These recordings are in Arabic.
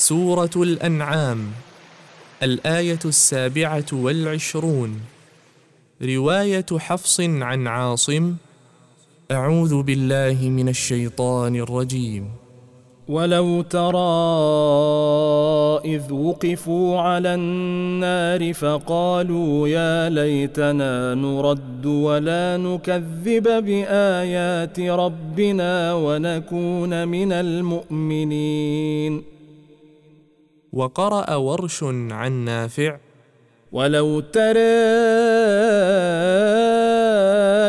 سورة الأنعام الآية السابعة والعشرون رواية حفص عن عاصم أعوذ بالله من الشيطان الرجيم. ولو ترى إذ وقفوا على النار فقالوا يا ليتنا نرد ولا نكذب بآيات ربنا ونكون من المؤمنين. وقرأ ورش عن نافع. ولو ترى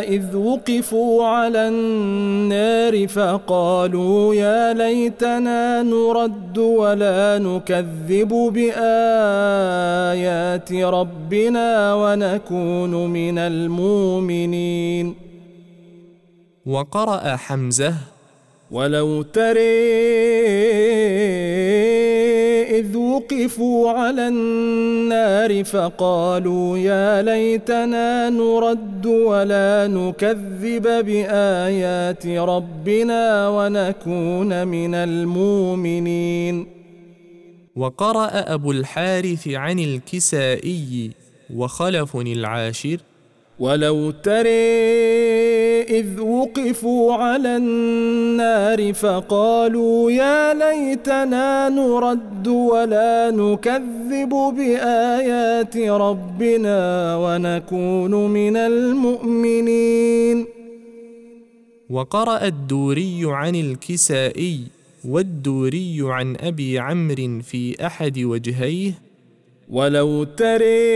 إذ وقفوا على النار فقالوا يا ليتنا نرد ولا نكذب بآيات ربنا ونكون من المؤمنين. وقرأ حمزة. ولو ترى إذ وقفوا على النار فقالوا يا ليتنا نرد ولا نكذب بآيات ربنا ونكون من المؤمنين. وقرأ أبو الحارث عن الكسائي وخلف العاشر. ولو ترى إذ وقفوا على النار فقالوا يا ليتنا نرد ولا نكذب بآيات ربنا ونكون من المؤمنين. وقرأ الدوري عن الكسائي والدوري عن أبي عمرو في أحد وجهيه ولو ترى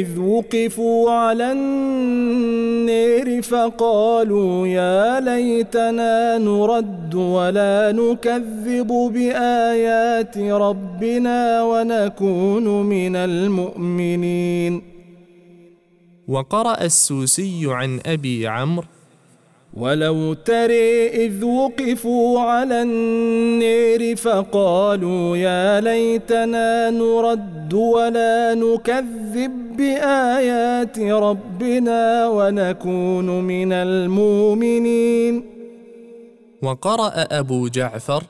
إذ وقفوا على النار فقالوا يا ليتنا نرد ولا نكذب بآيات ربنا ونكون من المؤمنين. وقرأ السوسي عن أبي عمرو ولو ترى إذ وقفوا على فقالوا يا ليتنا نرد ولا نكذب بآيات ربنا ونكون من المؤمنين. وقرأ أبو جعفر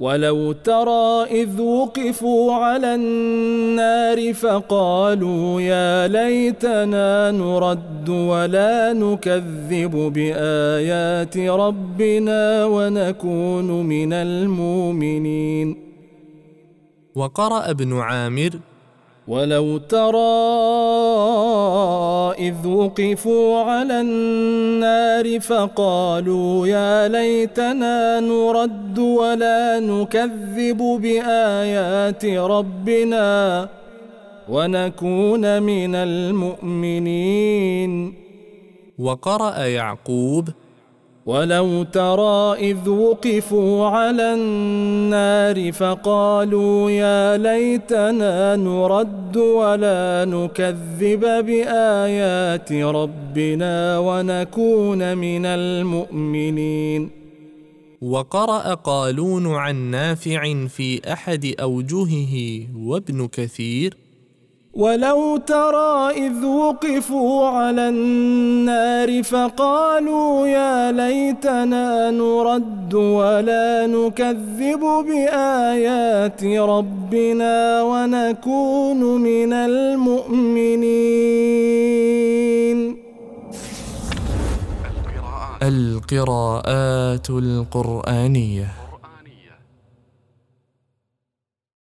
ولو ترى إذ وقفوا على النار فقالوا يا ليتنا نرد ولا نكذب بآيات ربنا ونكون من المؤمنين. وقرأ ابن عامر ولو ترى إذ وقفوا على النار فقالوا يا ليتنا نرد ولا نكذب بآيات ربنا ونكون من المؤمنين. وقرأ يعقوب ولو ترى إذ وقفوا على النار فقالوا يا ليتنا نرد ولا نكذب بآيات ربنا ونكون من المؤمنين. وقرأ قالون عن نافع في أحد أوجهه وابن كثير ولو ترى إذ وقفوا على النار فقالوا يا ليتنا نرد ولا نكذب بآيات ربنا ونكون من المؤمنين. القراءات القرآنية.